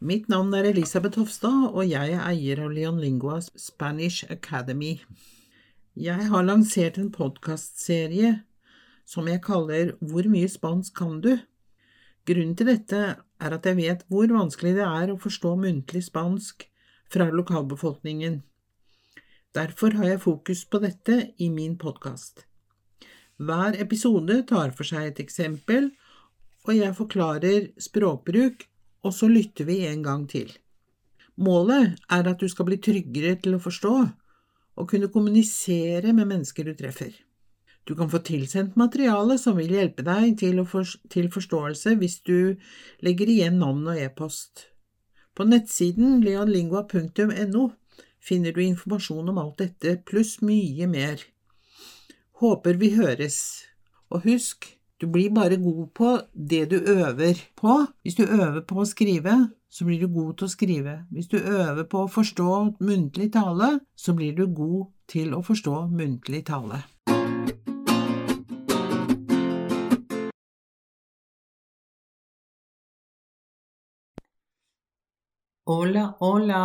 Mitt navn er Elisabeth Hofstad, og jeg er eier av Leonlingua Spanish Academy. Jeg har lansert en podkastserie som jeg kaller Hvor mye spansk kan du? Grunnen til dette er at jeg vet hvor vanskelig det er å forstå muntlig spansk fra lokalbefolkningen. Derfor har jeg fokus på dette i min podkast. Hver episode tar for seg et eksempel, og jeg forklarer språkbruk og så lytter vi en gang til. Målet er at du skal bli tryggere til å forstå og kunne kommunisere med mennesker du treffer. Du kan få tilsendt materiale som vil hjelpe deg til, for, til forståelse hvis du legger igjen navn og e-post. På nettsiden leonlingua.no finner du informasjon om alt dette, pluss mye mer. Håper vi høres, og husk, du blir bare god på det du øver på. Hvis du øver på å skrive, så blir du god til å skrive. Hvis du øver på å forstå muntlig tale, så blir du god til å forstå muntlig tale. Hola, hola.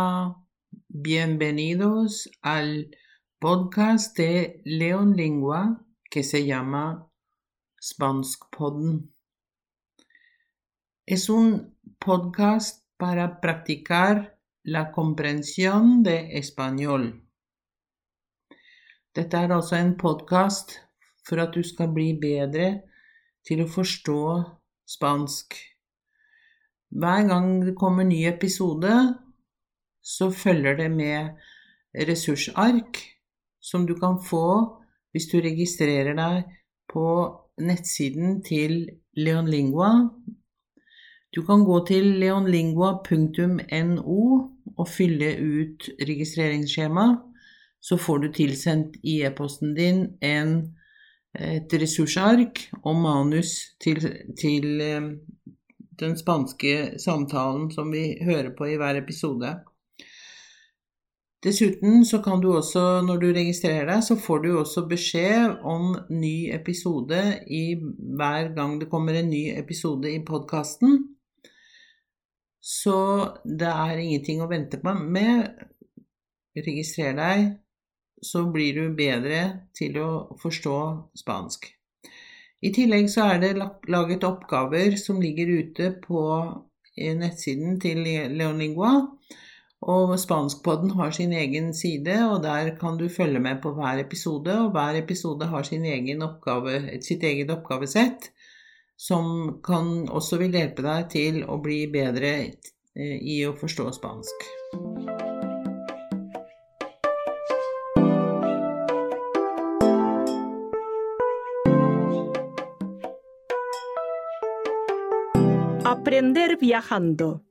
Bienvenidos al podcast de Leon Lingua que se llama Spanskpodden. Es un podcast para practicar la comprensión de español. Dette er altså en podkast for at du skal bli bedre til å forstå spansk. Hver gang det kommer ny episode, så følger det med ressursark som du kan få hvis du registrerer deg på nettsiden til Leonlingua. Du kan gå til leonlingua.no og fylle ut registreringsskjema. Så får du tilsendt i e-posten din en, et ressursark og manus til, til eh, den spanske samtalen som vi hører på i hver episode. Dessuten så kan du også, når du registrerer deg, så får du også beskjed om ny episode i hver gang det kommer en ny episode i podkasten. Så det er ingenting å vente på med. Registrer deg, så blir du bedre til å forstå spansk. I tillegg så er det laget oppgaver som ligger ute på nettsiden til Leonlingua og Spanskpodden har sin egen side, og der kan du følge med på hver episode. Og hver episode har sin egen oppgave, sitt eget oppgavesett, som kan også vil hjelpe deg til å bli bedre eh, i å forstå spansk. Aprender viajando.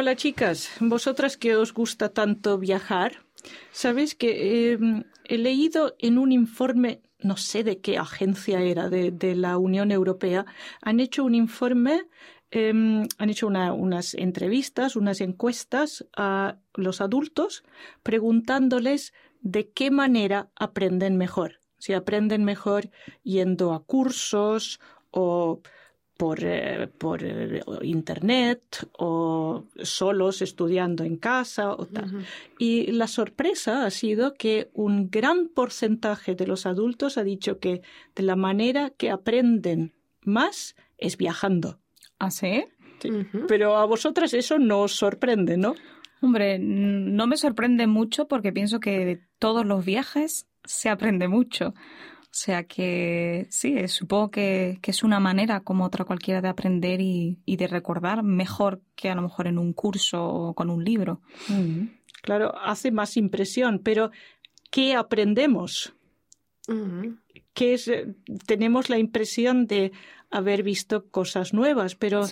Hola chicas, vosotras que os gusta tanto viajar, sabéis que em, he leído en un informe, no sé de qué agencia era, de, la Unión Europea, han hecho un informe, em, han hecho unas entrevistas, unas encuestas a los adultos preguntándoles de qué manera aprenden mejor, si aprenden mejor yendo a cursos o por, eh, por eh, internet o solos estudiando en casa o tal. Y la sorpresa ha sido que un gran porcentaje de los adultos ha dicho que de la manera que aprenden más es viajando. ¿Ah, sí? Pero a vosotras eso no os sorprende, ¿no? Hombre, no me sorprende mucho porque pienso que de todos los viajes se aprende mucho. O sea que sí, supongo que, es una manera como otra cualquiera de aprender y, de recordar mejor que a lo mejor en un curso o con un libro. Mm. Claro, hace más impresión, pero ¿qué aprendemos? Mm. es, tenemos la impresión de haber visto cosas nuevas, pero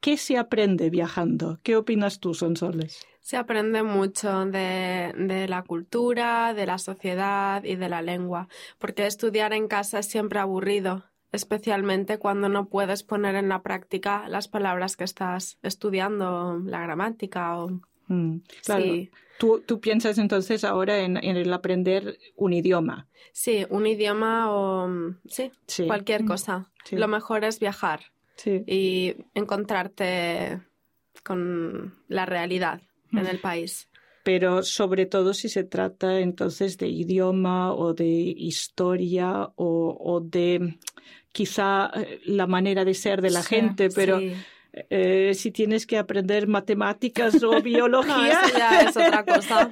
¿qué se aprende viajando? ¿Qué opinas tú, Sonsoles? Se aprende mucho de, la cultura, de la sociedad y de la lengua, porque estudiar en casa es siempre aburrido, especialmente cuando no puedes poner en la práctica las palabras que estás estudiando, la gramática o... Mm, claro. ¿Tú, piensas entonces ahora en, el aprender un idioma. Sí, un idioma o sí, cualquier mm, cosa. Lo mejor es viajar. Sí. y encontrarte con la realidad en el país. Pero sobre todo si se trata entonces de idioma o de historia o, o de quizá eh, la manera de ser de la Sí, gente, pero Sí. Eh, si tienes que aprender matemáticas o No, biología, eso ya es otra cosa.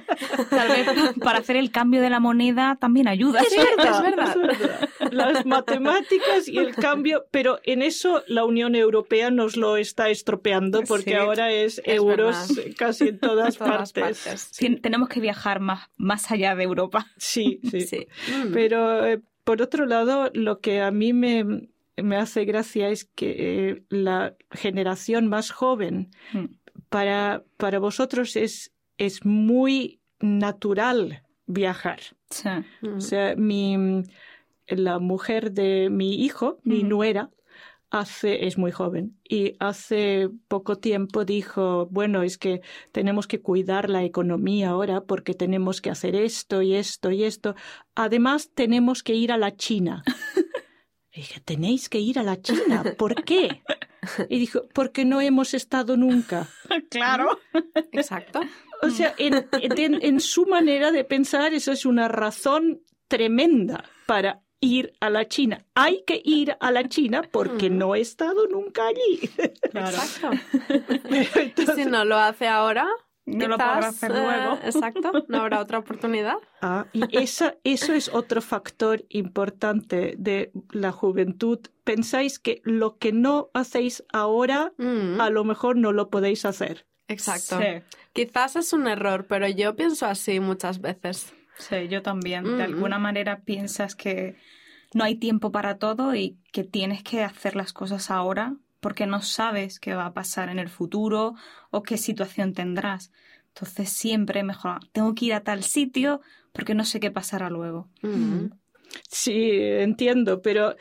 Tal vez para hacer el cambio de la moneda también ayuda. Es verdad, es verdad. es verdad. Las matemáticas y el cambio, pero en eso la Unión Europea nos lo está estropeando porque Sí, ahora es, es euros verdad. casi en todas, En todas partes. partes. Tien- Tenemos que viajar más, más allá de Europa. Sí, sí. Sí. Pero eh, por otro lado, lo que a mí me, me hace gracia es que eh, la generación más joven, Mm. para, para vosotros es, es muy natural viajar. Sí. Mm. O sea, mi, la mujer de mi hijo, mi nuera, hace, es muy joven y hace poco tiempo dijo, bueno, es que tenemos que cuidar la economía ahora porque tenemos que hacer esto y esto y esto. Además, tenemos que ir a la China. Y dije, tenéis que ir a la China. ¿Por qué? Y dijo, porque no hemos estado nunca. Claro. Exacto. O sea, en, en- en su manera de pensar, eso es una razón tremenda para ir a la China. Hay que ir a la China porque Mm. no he estado nunca allí. Exacto. Pero Y si entonces- no lo hace ahora, No lo podrá hacer eh, luego. exacto, no habrá otra oportunidad. Ah, y esa, eso es otro factor importante de la juventud. Pensáis que lo que no hacéis ahora, Mm, a lo mejor no lo podéis hacer. Exacto. Sí. Quizás es un error, pero yo pienso así muchas veces. Sí, yo también. De Mm. alguna manera piensas que no hay tiempo para todo y que tienes que hacer las cosas ahora porque no sabes qué va a pasar en el futuro o qué situación tendrás. Entonces siempre mejor, tengo que ir a tal sitio porque no sé qué pasará luego. Mm. Sí, entiendo, pero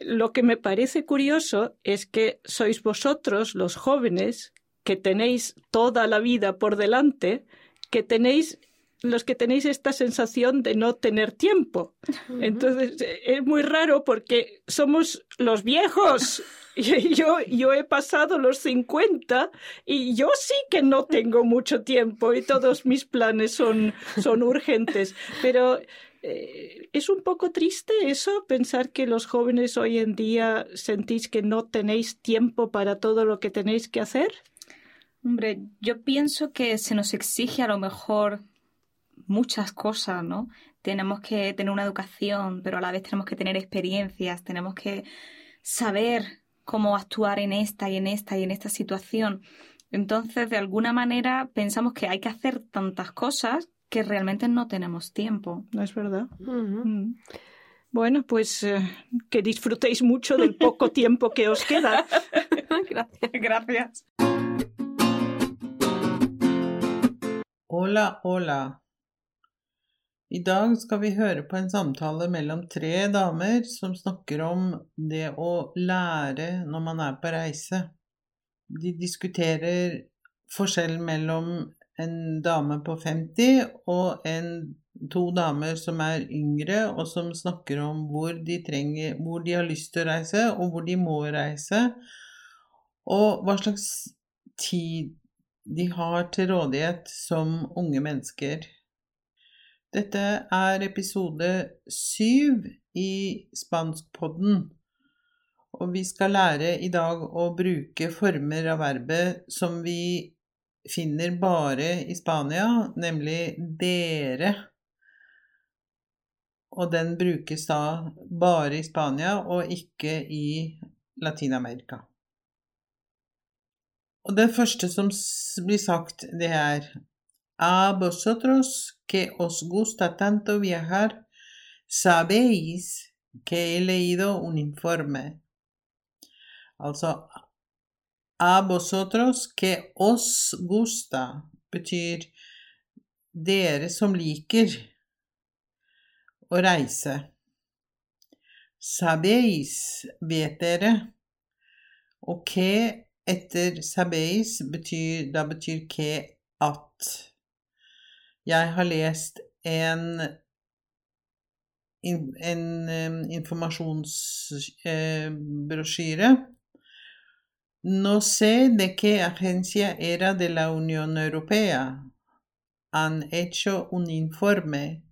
lo que me parece curioso es que sois vosotros, los jóvenes, que tenéis toda la vida por delante, que tenéis los que tenéis esta sensación de no tener tiempo. Entonces, eh, es muy raro porque somos los viejos. Y Yo, yo he pasado los 50 y yo sí que no tengo mucho tiempo y todos mis planes son, son urgentes. Pero eh, es un poco triste eso, pensar que los jóvenes hoy en día sentís que no tenéis tiempo para todo lo que tenéis que hacer. Hombre, yo pienso que se nos exige a lo mejor muchas cosas, ¿no? Tenemos que tener una educación, pero a la vez tenemos que tener experiencias, tenemos que saber cómo actuar en esta y en esta y en esta situación. Entonces, de alguna manera, pensamos que hay que hacer tantas cosas que realmente no tenemos tiempo. ¿No es verdad? Mm. Mm. Bueno, pues eh, que disfrutéis mucho del poco tiempo que os queda. Gracias. Gracias. Hola, hola. I dag skal vi høre på en samtale mellom tre damer som snakker om det å lære når man er på reise. De diskuterer forskjellen mellom en dame på 50 og en, to damer som er yngre, og som snakker om hvor de, trenger, hvor de har lyst til å reise, og hvor de må reise, og hva slags tid de har til rådighet som unge mennesker. Dette er episode syv i Spanskpodden, og vi skal lære i dag å bruke former av verbet som vi finner bare i Spania, nemlig dere. Og den brukes da bare i Spania og ikke i Latin-Amerika. Og det første som blir sagt, det er A vosotros que os gusta tanto viajar, sabéis que he leído un informe. Altså A vosotros que os gusta betyr dere som liker å reise. Sabéis vet dere, og que etter sabéis betyr, da betyr que at. Jeg har lest en, en em, informasjonsbrosjyre No sé de qué agencia era de la Unión Europea. Han hecho un informe.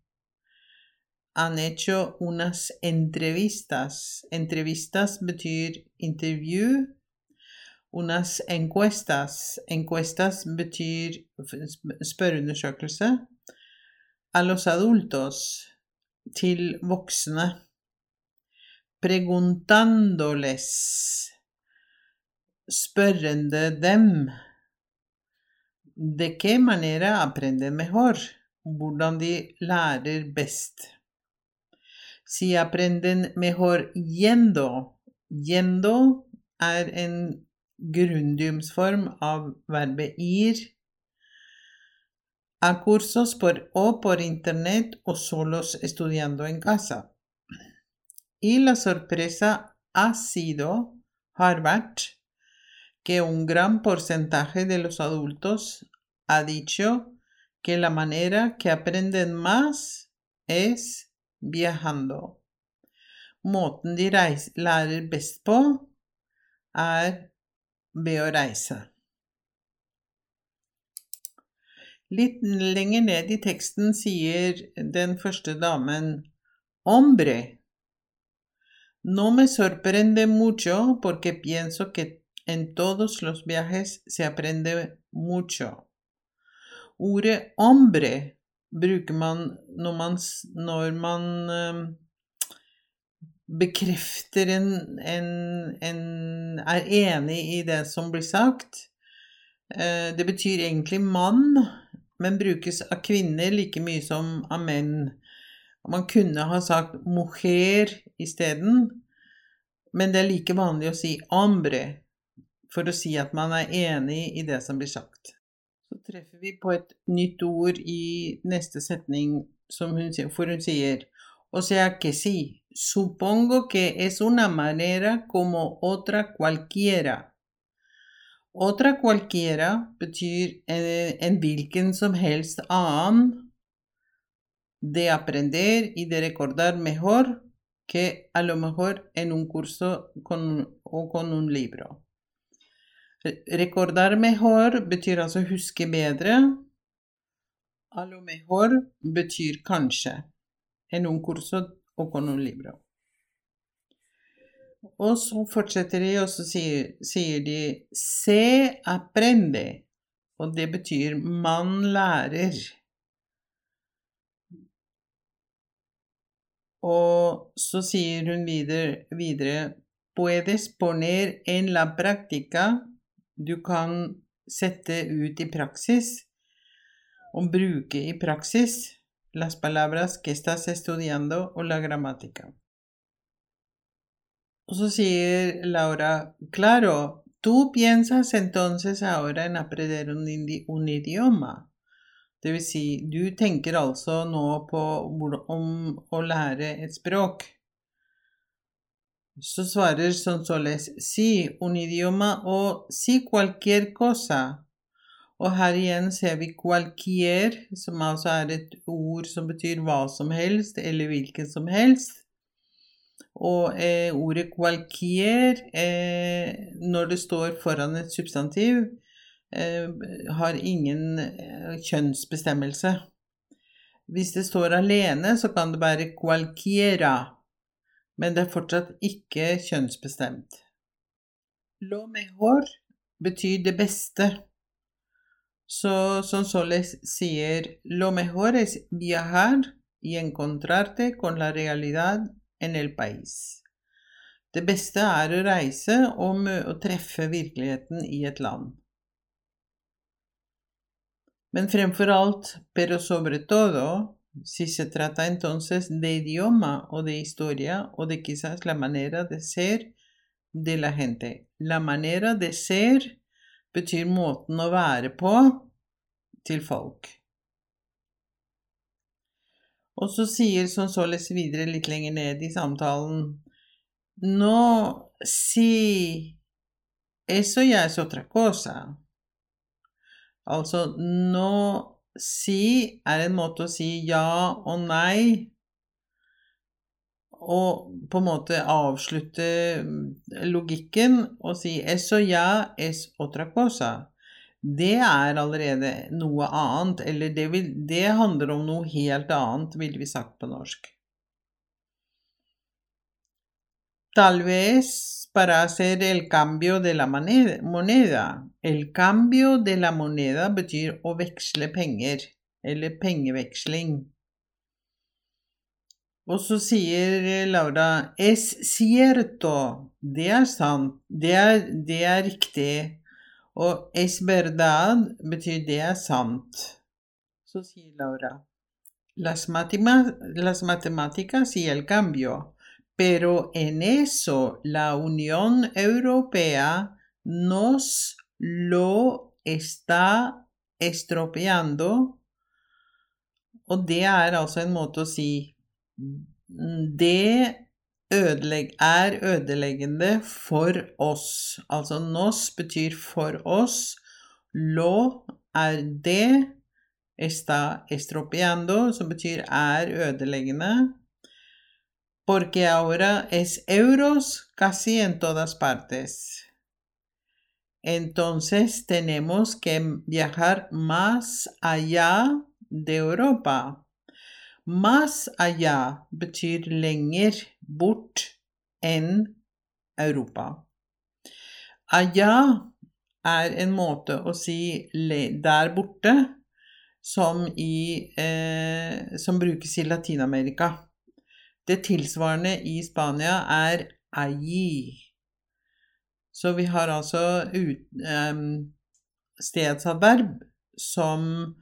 Han hecho unas entrevistas. Entrevistas betyr intervju. Unas encuestas. Encuestas betyr spørreundersøkelse. A los adultos. Til voksne. Preguntándoles spørrende dem. De qué manera aprenden mejor? Hvordan de lærer best. Si aprenden mejor yendo. Yendo er en grundiumsform av verbet ir. A cursos por o por internet o solos estudiando en casa. Y la sorpresa ha sido, har vært, que un gran porcentaje de los adultos ha dicho que la manera que aprenden más es viajando. Måten de reis, lærer best på, er ved å reise. Litt lenger ned i teksten sier den første damen Hombre, no me sorprende mucho porque pienso que En todos los viajes se aprende mucho. Ordet hombre bruker man når man, når man um, bekrefter en, en, en, er enig i det som blir sagt. Uh, det betyr egentlig mann, men brukes av kvinner like mye som av menn. Man kunne ha sagt mujer isteden, men det er like vanlig å si ambre for å si at man er enig i det som blir sagt. Så treffer vi på et nytt ord i neste setning hun, for hun sier O sea que sí, supongo que es una manera como otra cualquiera. Otra cualquiera betyr en, en hvilken som helst annen de aprender y de recordar mejor que a lo mejor en un curso con, o con un libro. Recordar mejor betyr altså huske bedre. A lo mejor betyr kanskje. En un curso o con un libro. Og så fortsetter de, og så sier, sier de se aprende. Og det betyr man lærer. Og så sier hun videre, videre Puedes poner en la práctica du kan sette ut i praksis og bruke i praksis las palabras que estás estudiando og la gramática. Og så sier Laura, claro, tú piensas entonces ahora en aprender un, idioma. Det vil si, du tenker altså nå på om å lære et språk. Så svarer Sonsoles sí, un idioma o sí cualquier cosa. Og her igjen ser vi cualquier, som altså er et ord som betyr hva som helst, eller hvilken som helst. Og eh, ordet cualquier, eh, når det står foran et substantiv, eh, har ingen eh, kjønnsbestemmelse. Hvis det står alene, så kan det være cualquiera men det er fortsatt ikke kjønnsbestemt. Lo mejor betyr det beste. Så Sonsoles sier lo mejor es viajar y encontrarte con la realidad en el país. Det beste er å reise og, og treffe virkeligheten i et land. Men fremfor alt, pero sobre todo, Si se trata entonces de idioma o de historia o de quizás la manera de ser de la gente. La manera de ser betyr måten å være på til folk. Og så sier Sonsoles videre litt lenger ned i samtalen No si eso ya es otra cosa. Altså no Si er en måte å si ja og nei å på en måte avslutte logikken og si eso ya es otra cosa. Det er allerede noe annet, eller det, vil, det handler om noe helt annet, ville vi sagt på norsk. Tal vez para hacer el cambio de la moneda. El cambio de la moneda betyr å veksle penger, eller pengeveksling. Og så sier Laura es cierto. Det er sant. Det es verdad betyr det er sant. Laura las, matemáticas y el cambio. Pero en eso la Unión Europea nos lo está estropeando. Og det er altså en Det ødelegg, er ødeleggende for oss. Altså nos betyr for oss. Lo er det. Está estropeando, som betyr er ødeleggende. porque ahora es euros casi en todas partes. Entonces tenemos que viajar más allá de Europa. Más allá betyr lenger bort enn Europa. Allá er en måte å si der borte som, i, eh, som brukes i Latin-Amerika. Det tilsvarende i Spania er allí. Så vi har altså ut, eh, stedsadverb som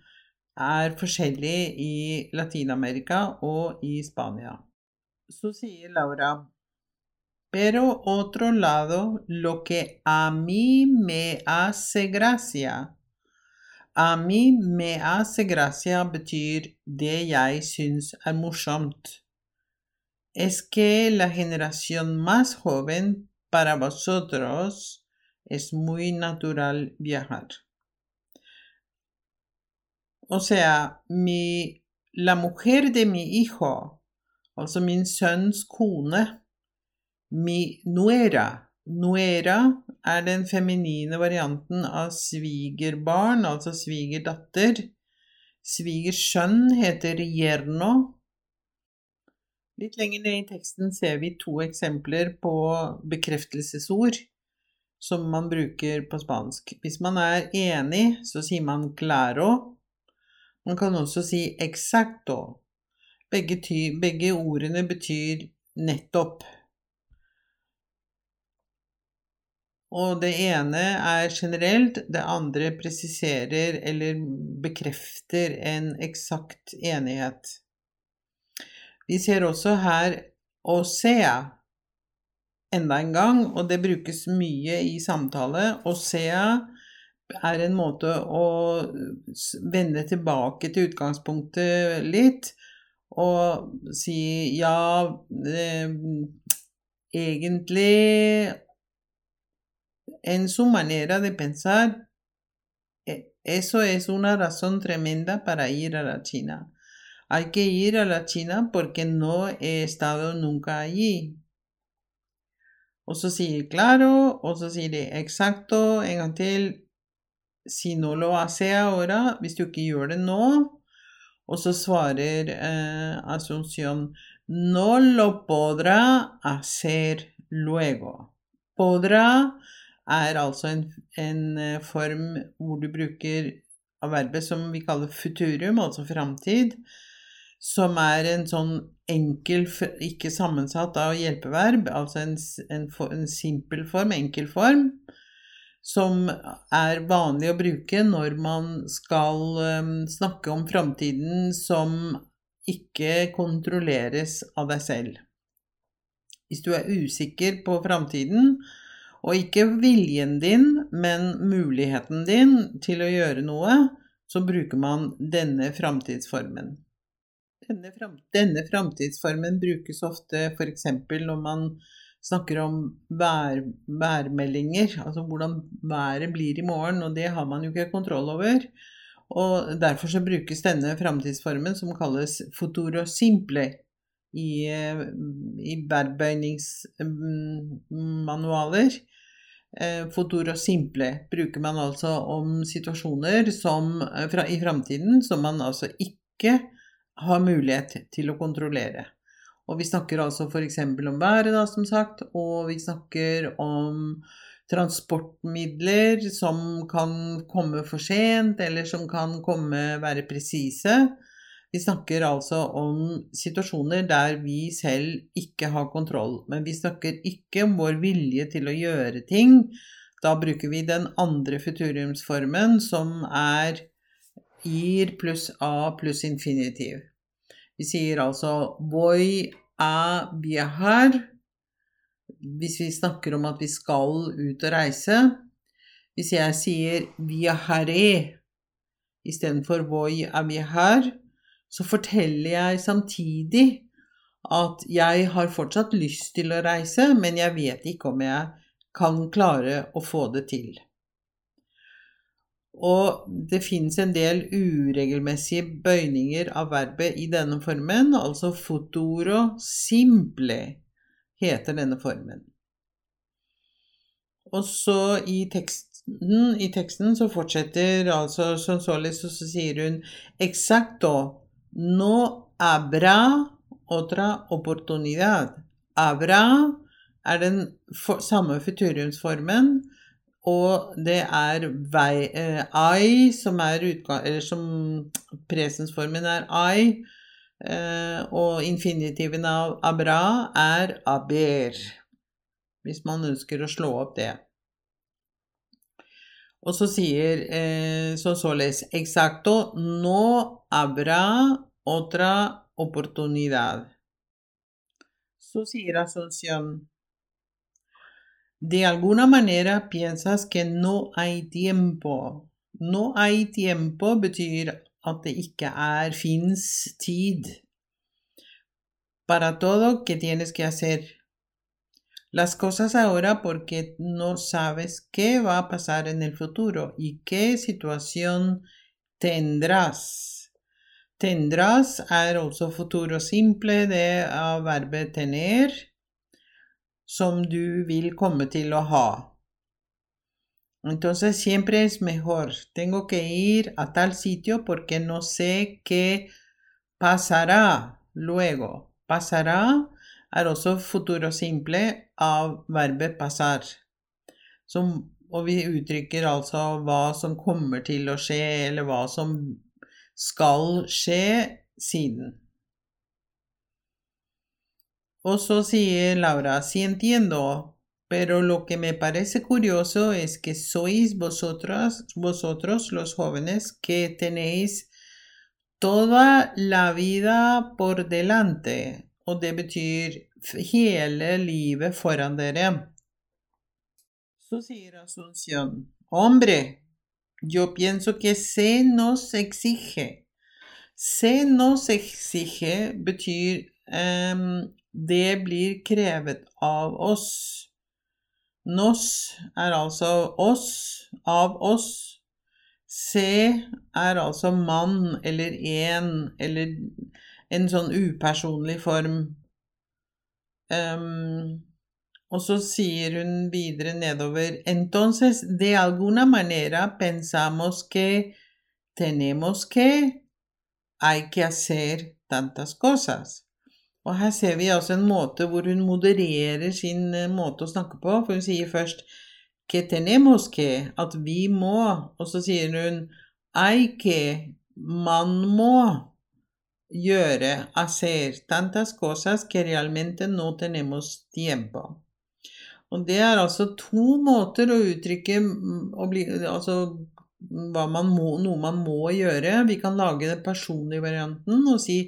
er forskjellig i Latin-Amerika og i Spania. Laura Pero otro lado, lo que a mí me hace gracia. A mí me hace gracia betyr det jeg syns er es que la generación más joven para vosotros es muy natural viajar. O sea, mi, la mujer de mi hijo, altså min sønns kone, mi nuera Nuera er den feminine varianten av svigerbarn, altså svigerdatter. Svigersønn heter yerno, Litt lenger ned i teksten ser vi to eksempler på bekreftelsesord som man bruker på spansk. Hvis man er enig, så sier man claro. Man kan også si exacto. Begge, begge ordene betyr nettopp. Og det ene er generelt, det andre presiserer eller bekrefter en eksakt enighet. Vi ser også her å se enda en gang, og det brukes mye i samtale. Osea er en måte å vende tilbake til utgangspunktet litt og si ja, eh, egentlig En su manera de pensar, e, eso es una razón tremenda para ir a la China. Hay que ir a la China porque no he estado nunca allí. Og så sier claro, så sier de exacto en til. Si no lo hace ahora, hvis du ikke gjør det nå. Og så svarer eh, Asunción no lo podrá hacer luego. Podrá er altså en, en eh, form hvor du bruker av verbet som vi kaller futurum, altså framtid som er en sånn enkel, ikke sammensatt av hjelpeverb, altså en, en, en simpel form, enkel form, som er vanlig å bruke når man skal um, snakke om framtiden som ikke kontrolleres av deg selv. Hvis du er usikker på framtiden, og ikke viljen din, men muligheten din til å gjøre noe, så bruker man denne framtidsformen. Denne, fram, framtidsformen brukes ofte f.eks. når man snakker om vær, værmeldinger, altså hvordan været blir i morgen, og det har man jo ikke kontroll over. Og derfor så brukes denne framtidsformen som kalles futuro simple. i, i verbøyningsmanualer. Futuro simple bruker man altså om situasjoner som, fra, i framtiden som man altså ikke har mulighet til å kontrollere. Og vi snakker altså f.eks. om været, da, som sagt, og vi snakker om transportmidler som kan komme for sent, eller som kan komme, være presise. Vi snakker altså om situasjoner der vi selv ikke har kontroll. Men vi snakker ikke om vår vilje til å gjøre ting. Da bruker vi den andre futuriumsformen, som er ir pluss a pluss infinitiv. Vi sier altså 'voi a viajar hvis vi snakker om at vi skal ut og reise. Hvis jeg sier viajaré istedenfor 'voi a viajar, så forteller jeg samtidig at jeg har fortsatt lyst til å reise, men jeg vet ikke om jeg kan klare å få det til. Og det fins en del uregelmessige bøyninger av verbet i denne formen, altså futuro simple heter denne formen. Og så i teksten, i teksten så fortsetter altså Sonsoles, og så sier hun exacto no habrá otra oportunidad. Abra er den for, samme futuriumsformen og det er vei, eh, I som er utgang... Eller som presensformen er I. Eh, og infinitiven av abra er aber. Hvis man ønsker å slå opp det. Og så sier eh, så således Exacto no abra otra oportunidad. Så sier Asuncion de alguna manera piensas que no hay tiempo. No hay tiempo betyr. Para todo que tienes que hacer. Las cosas ahora porque no sabes qué va a pasar en el futuro y qué situación tendrás. Tendrás er også futuro simple det av verbet tener som du vil komme til å ha. Entonces siempre es mejor. Tengo que ir a tal sitio porque no sé qué pasará luego. Pasará er også futuro simple av verbet pasar. Som, og vi uttrykker altså hva som kommer til å skje, eller hva som skal skje siden. Oso sigue Laura, sí entiendo, pero lo que me parece curioso es que sois vosotras, vosotros los jóvenes que tenéis toda la vida por delante, o det betyr hele livet foran dere. Asunción, hombre, yo pienso que se nos exige. Se nos exige betyr um, det blir krevet av oss. Nos er altså oss, av oss. Se er altså mann eller en, eller en sånn upersonlig form. Um, og så sier hun videre nedover Entonces, de alguna manera pensamos que tenemos que hay que hacer tantas cosas. Og her ser vi altså en måte hvor hun modererer sin eh, måte å snakke på, for hun sier først que tenemos que, at vi må, og så sier hun hay que, man må gjøre, hacer tantas cosas que realmente no tenemos tiempo. Og det er altså to måter å uttrykke mm, altså, man må, noe man må gjøre. Vi kan lage den personlige varianten og si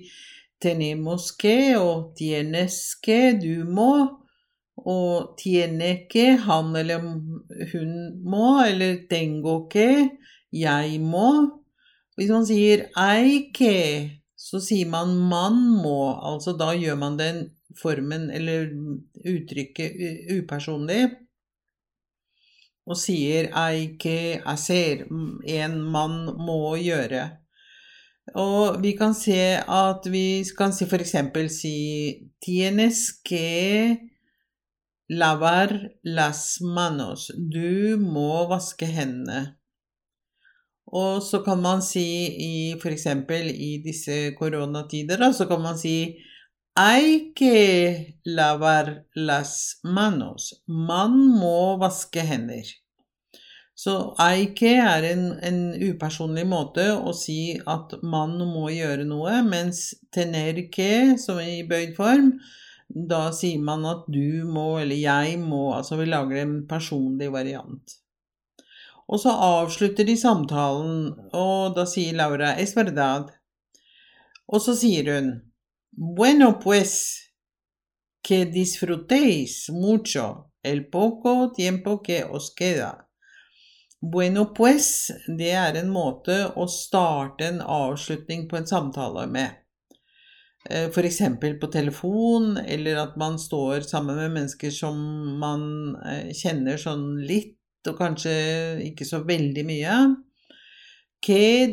tenemos que og tienes que, du må. Og tiene que, han eller hun må, eller tengo que, jeg må. Hvis man sier ei que, så sier man man må. Altså da gjør man den formen eller uttrykket upersonlig. Og sier ei que hacer, en mann må gjøre. Og vi kan se at vi kan si eksempel si Tienes que lavar las manos. Du må vaske hendene. Og så kan man si i eksempel i disse koronatider, så kan man si Hay que lavar las manos. Man må vaske hender. Så eike er en, en, upersonlig måte å si at man må gjøre noe, mens tenerke, som er i bøyd form, da sier man at du må, eller jeg må, altså vi lager en personlig variant. Og så avslutter de samtalen, og da sier Laura 'es verdad'. Og så sier hun 'bueno pues que disfrutéis mucho el poco tiempo que os queda'. Bueno pues, det er en måte å starte en avslutning på en samtale med. Eh, F.eks. på telefon, eller at man står sammen med mennesker som man eh, kjenner sånn litt og kanskje ikke så veldig mye. Que,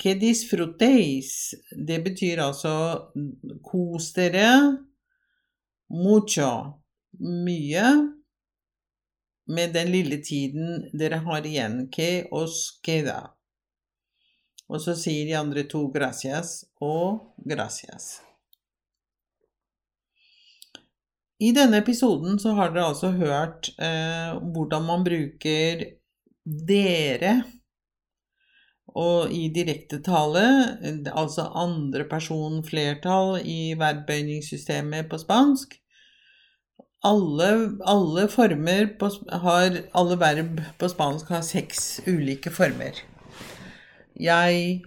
que disfrutéis, det betyr altså kos dere mucho, mye, med den lille tiden dere har igjen. Que os queda. Og så sier de andre to gracias og gracias. I denne episoden så har dere altså hørt eh, hvordan man bruker dere og i direktetale, altså andre person flertall i verbøyningssystemet på spansk. Alle, alle former på, har, alle verb på spansk har seks ulike former. Jeg,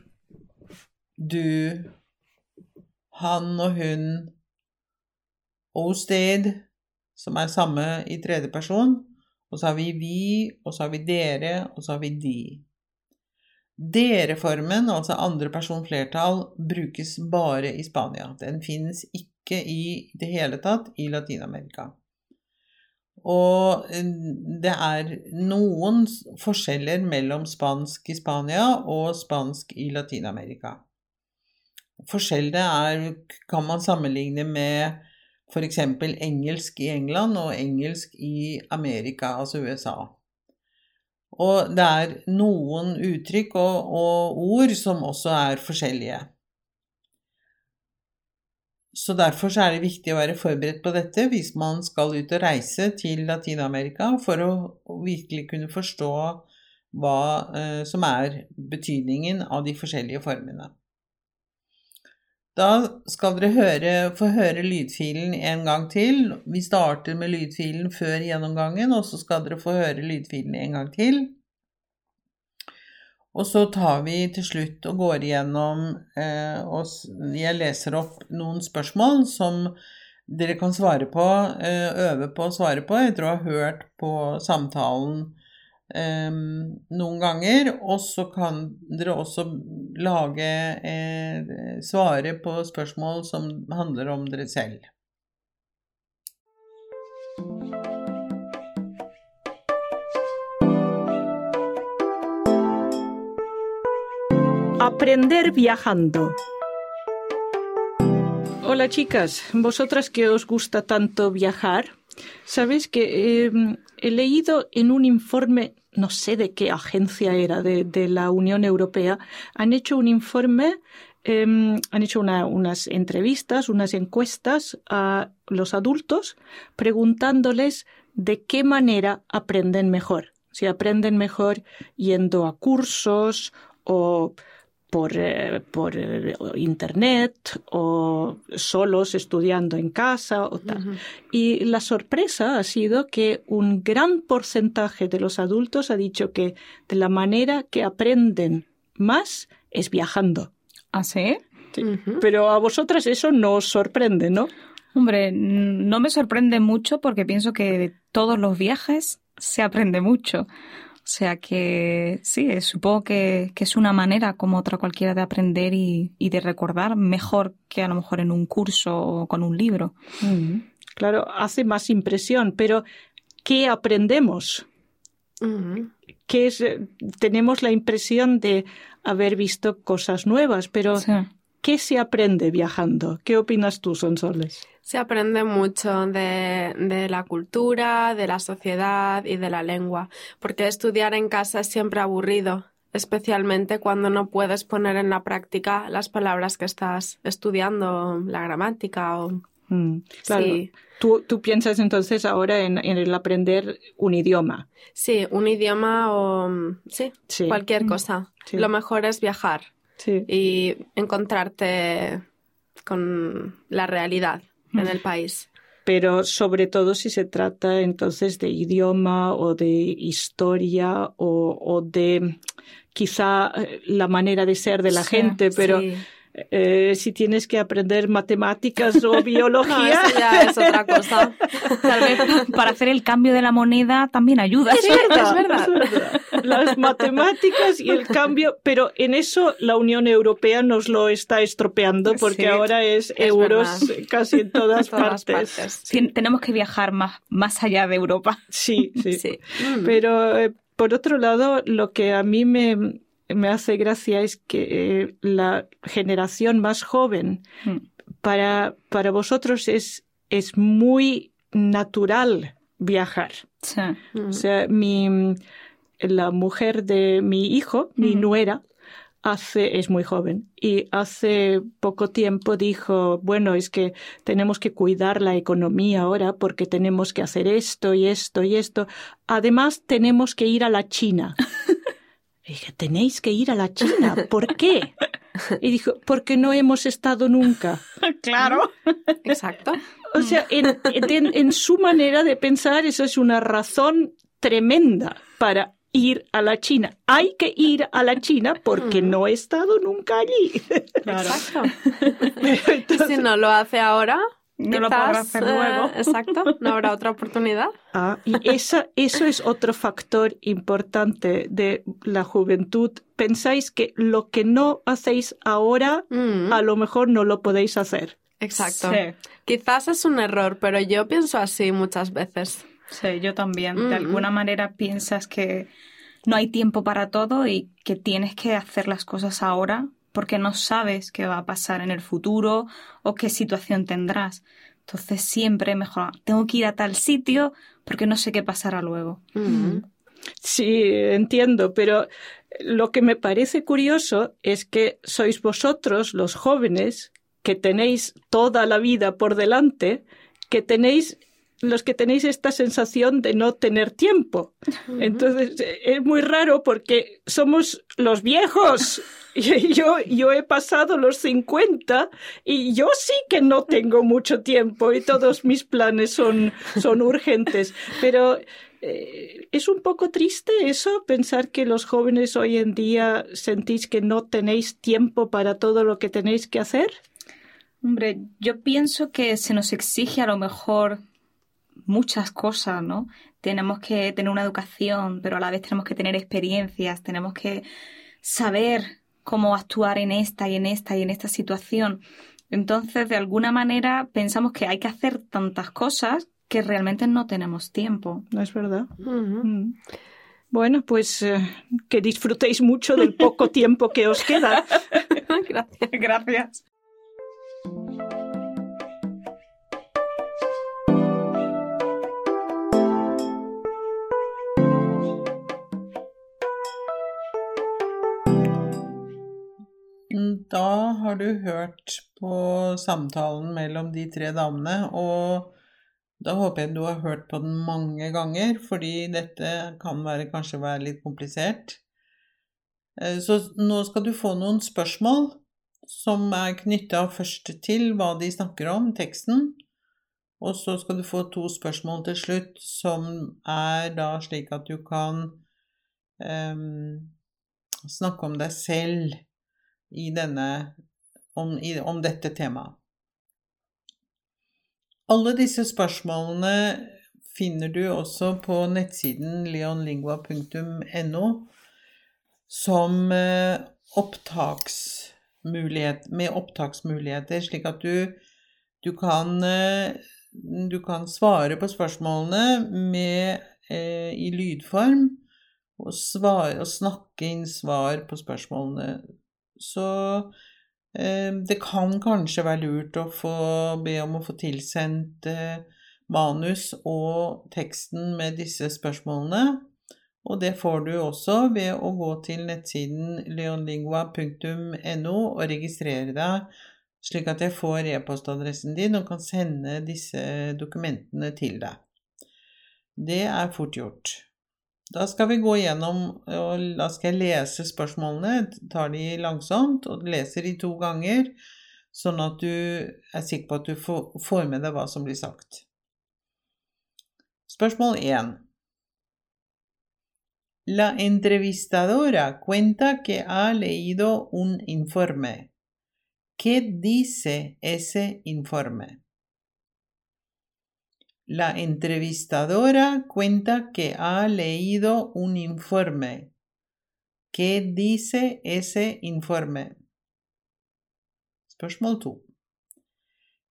du, han og hun og sted, som er samme i tredje person. Og så har vi vi, og så har vi dere, og så har vi de. Dere-formen, altså andre person flertall, brukes bare i Spania. Den finnes ikke i det hele tatt i Latin-Amerika. Og eh, det er noen forskjeller mellom spansk i Spania og spansk i Latin-Amerika. Forskjellene er, kan man sammenligne med f.eks. engelsk i England og engelsk i Amerika, altså USA. Og det er noen uttrykk og, og ord som også er forskjellige. Så derfor så er det viktig å være forberedt på dette hvis man skal ut og reise til Latin-Amerika for å virkelig kunne forstå hva eh, som er betydningen av de forskjellige formene. Da skal dere høre, få høre lydfilen en gang til. Vi starter med lydfilen før gjennomgangen, og så skal dere få høre lydfilen en gang til. Og så tar vi til slutt og går igjennom eh, og Jeg leser opp noen spørsmål som dere kan svare på, eh, øve på å svare på etter å ha hørt på samtalen eh, noen ganger. Og så kan dere også lage eh, Svare på spørsmål som handler om dere selv. Aprender viajando. Hola chicas, vosotras que os gusta tanto viajar, sabéis que eh, he leído en un informe no sé de qué agencia era de, la Unión Europea, han hecho un informe, em, han hecho unas entrevistas, unas encuestas a los adultos preguntándoles de qué manera aprenden mejor. Si aprenden mejor yendo a cursos o por, eh, por eh, internet o solos estudiando en casa o tal. Y la sorpresa ha sido que un gran porcentaje de los adultos ha dicho que de la manera que aprenden más es viajando. ¿Ah, sí? Pero a vosotras eso no os sorprende, ¿no? Hombre, no me sorprende mucho porque pienso que de todos los viajes se aprende mucho. O sea que sí, supongo que, es una manera como otra cualquiera de aprender y, de recordar mejor que a lo mejor en un curso o con un libro. Mm. Claro, hace más impresión, pero ¿qué aprendemos? que es, tenemos la impresión de haber visto cosas nuevas, pero Sí. ¿Qué se aprende viajando? ¿Qué opinas tú, Sonsoles? Se aprende mucho de, de la cultura, de la sociedad y de la lengua, porque estudiar en casa es siempre aburrido, especialmente cuando no puedes poner en la práctica las palabras que estás estudiando, la gramática o... Mm, claro. Sí. ¿Tú, tú piensas entonces ahora en, en el aprender un idioma. Sí, un idioma o... Sí, Sí. cualquier cosa. Sí. Lo mejor es viajar Sí. y encontrarte con la realidad en el país. Pero sobre todo si se trata entonces de idioma o de historia o, o de quizá eh, la manera de ser de la Sí, gente, pero Sí. Eh, si tienes que aprender matemáticas o No, biología, eso ya es otra cosa. Tal vez para hacer el cambio de la moneda también ayuda. Es verdad, es verdad. es verdad. Las matemáticas y el cambio, pero en eso la Unión Europea nos lo está estropeando porque Sí, ahora es, es euros verdad. casi en todas, En todas partes. Tenemos que viajar más, más allá de Europa. Sí, sí. Sí. Mm. Pero eh, por otro lado, lo que a mí me, me hace gracia es que eh, la generación más joven, Mm. para, para vosotros es, es muy natural viajar. Sí. Mm. O sea, mi, la mujer de mi hijo, mi Ujú. nuera, hace, es muy joven y hace poco tiempo dijo, bueno, es que tenemos que cuidar la economía ahora porque tenemos que hacer esto y esto y esto. Además, tenemos que ir a la China. Y dije, tenéis que ir a la China. ¿Por qué? Y dijo, porque no hemos estado nunca. Claro. Exacto. O sea, en, en- en su manera de pensar, eso es una razón tremenda para ir a la China. Hay que ir a la China porque Mm. no he estado nunca allí. Exacto. Y entonces- si no lo hace ahora, No lo quizás, podrá hacer eh, luego. exacto, no habrá otra oportunidad. Ah, y esa, eso es otro factor importante de la juventud. Pensáis que lo que no hacéis ahora, Mm, a lo mejor no lo podéis hacer. exacto. Sí. Quizás es un error, pero yo pienso así muchas veces. Sí, yo también. Mm, De alguna manera piensas que no hay tiempo para todo y que tienes que hacer las cosas ahora porque no sabes qué va a pasar en el futuro o qué situación tendrás. Entonces siempre mejor, tengo que ir a tal sitio porque no sé qué pasará luego. Mm. Sí, entiendo, pero lo que me parece curioso es que sois vosotros, los jóvenes, que tenéis toda la vida por delante, que tenéis los que tenéis esta sensación de no tener tiempo. Entonces, eh, es muy raro porque somos los viejos. Y Yo, yo he pasado los 50 y yo sí que no tengo mucho tiempo y todos mis planes son, son urgentes. Pero eh, es un poco triste eso, pensar que los jóvenes hoy en día sentís que no tenéis tiempo para todo lo que tenéis que hacer. Hombre, yo pienso que se nos exige a lo mejor muchas cosas, ¿no? Tenemos que tener una educación, pero a la vez tenemos que tener experiencias, tenemos que saber cómo actuar en esta y en esta y en esta situación. Entonces, de alguna manera, pensamos que hay que hacer tantas cosas que realmente no tenemos tiempo. ¿No es verdad? Mm. Mm. Bueno, pues eh, que disfrutéis mucho del poco tiempo que os queda. Gracias. Gracias. Da har du hørt på samtalen mellom de tre damene, og da håper jeg du har hørt på den mange ganger, fordi dette kan være, kanskje være litt komplisert. Eh, Så nå skal du få noen spørsmål som er knytta først til hva de snakker om, teksten, og så skal du få to spørsmål til slutt som er da slik at du kan um, snakke om deg selv denne, om, i, om dette temaet. Alle disse spørsmålene finner du også på nettsiden leonlingua.no som eh, opptaksmulighet, med opptaksmuligheter, slik at du, du, kan, eh, du kan svare på spørsmålene med, eh, i lydform, og, svare, og snakke inn svar på spørsmålene. Så eh, det kan kanskje være lurt å få be om å få tilsendt eh, manus og teksten med disse spørsmålene. Og det får du også ved å gå til nettsiden leonlingua.no og registrere deg, slik at jeg får e-postadressen din og kan sende disse dokumentene til deg. Det er fort gjort. Da skal vi gå gjennom, og da skal jeg lese spørsmålene, tar de langsomt, og leser de to ganger, sånn at du er sikker på at du får med deg hva som blir sagt. Spørsmål 1. La entrevistadora cuenta que ha leído un informe. ¿Qué dice ese informe? La entrevistadora cuenta que ha leído un informe. ¿Qué dice ese informe? Spørsmål 2.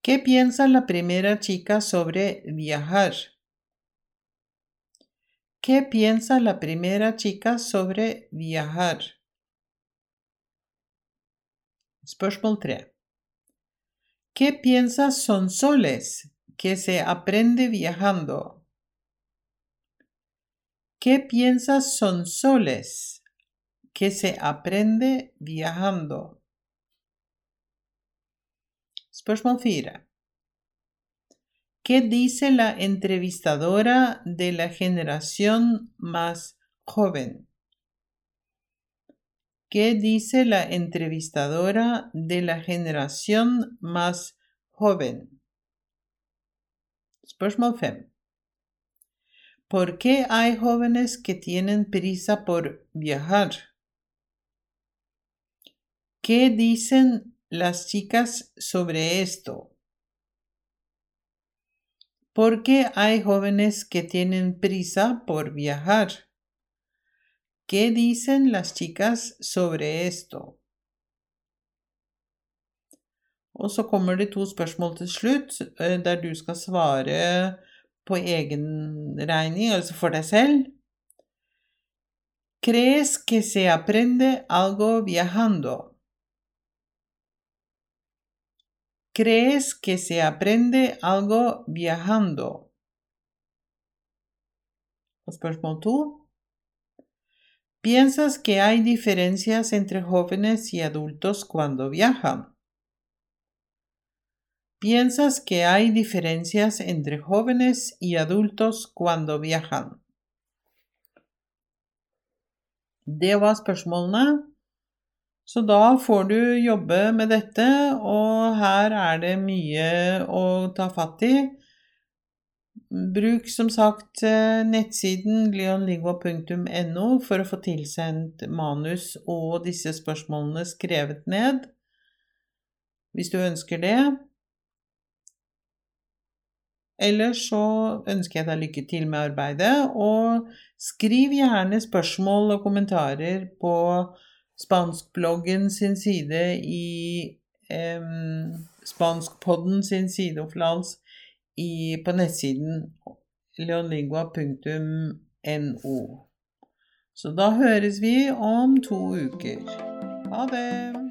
¿Qué piensa la primera chica sobre viajar? ¿Qué piensa la primera chica sobre viajar? Spørsmål 3. ¿Qué piensa Sonsoles que se aprende viajando? ¿Qué piensa Sonsoles que se aprende viajando? Spørsmål 4. ¿Qué dice la entrevistadora de la generación más joven? ¿Qué dice la entrevistadora de la generación más joven? Spørsmål 5. ¿Por qué hay jóvenes que tienen prisa por viajar? ¿Qué dicen las chicas sobre esto? ¿Por qué hay jóvenes que tienen prisa por viajar? ¿Qué dicen las chicas sobre esto? Og så kommer det to spørsmål til slutt, der du skal svare på egen regning, altså for deg selv. ¿Crees que se aprende algo viajando? ¿Crees que se aprende algo viajando? Og Spørsmål to. ¿Piensas que hay diferencias entre jóvenes y adultos cuando viajan? ¿Piensas que hay diferencias entre jóvenes y adultos cuando viajan? Det var spørsmålene. Så da får du jobbe med dette, og her er det mye å ta fatt i. Bruk som sagt nettsiden glionlingua.no for å få tilsendt manus og disse spørsmålene skrevet ned, hvis du ønsker det. Ellers så ønsker jeg deg lykke til med arbeidet, og skriv gjerne spørsmål og kommentarer på Spanskbloggen sin side i eh, Spanskpodden sin side Oflals i, på nettsiden leonlingua.no. Så da høres vi om to uker. Ha det!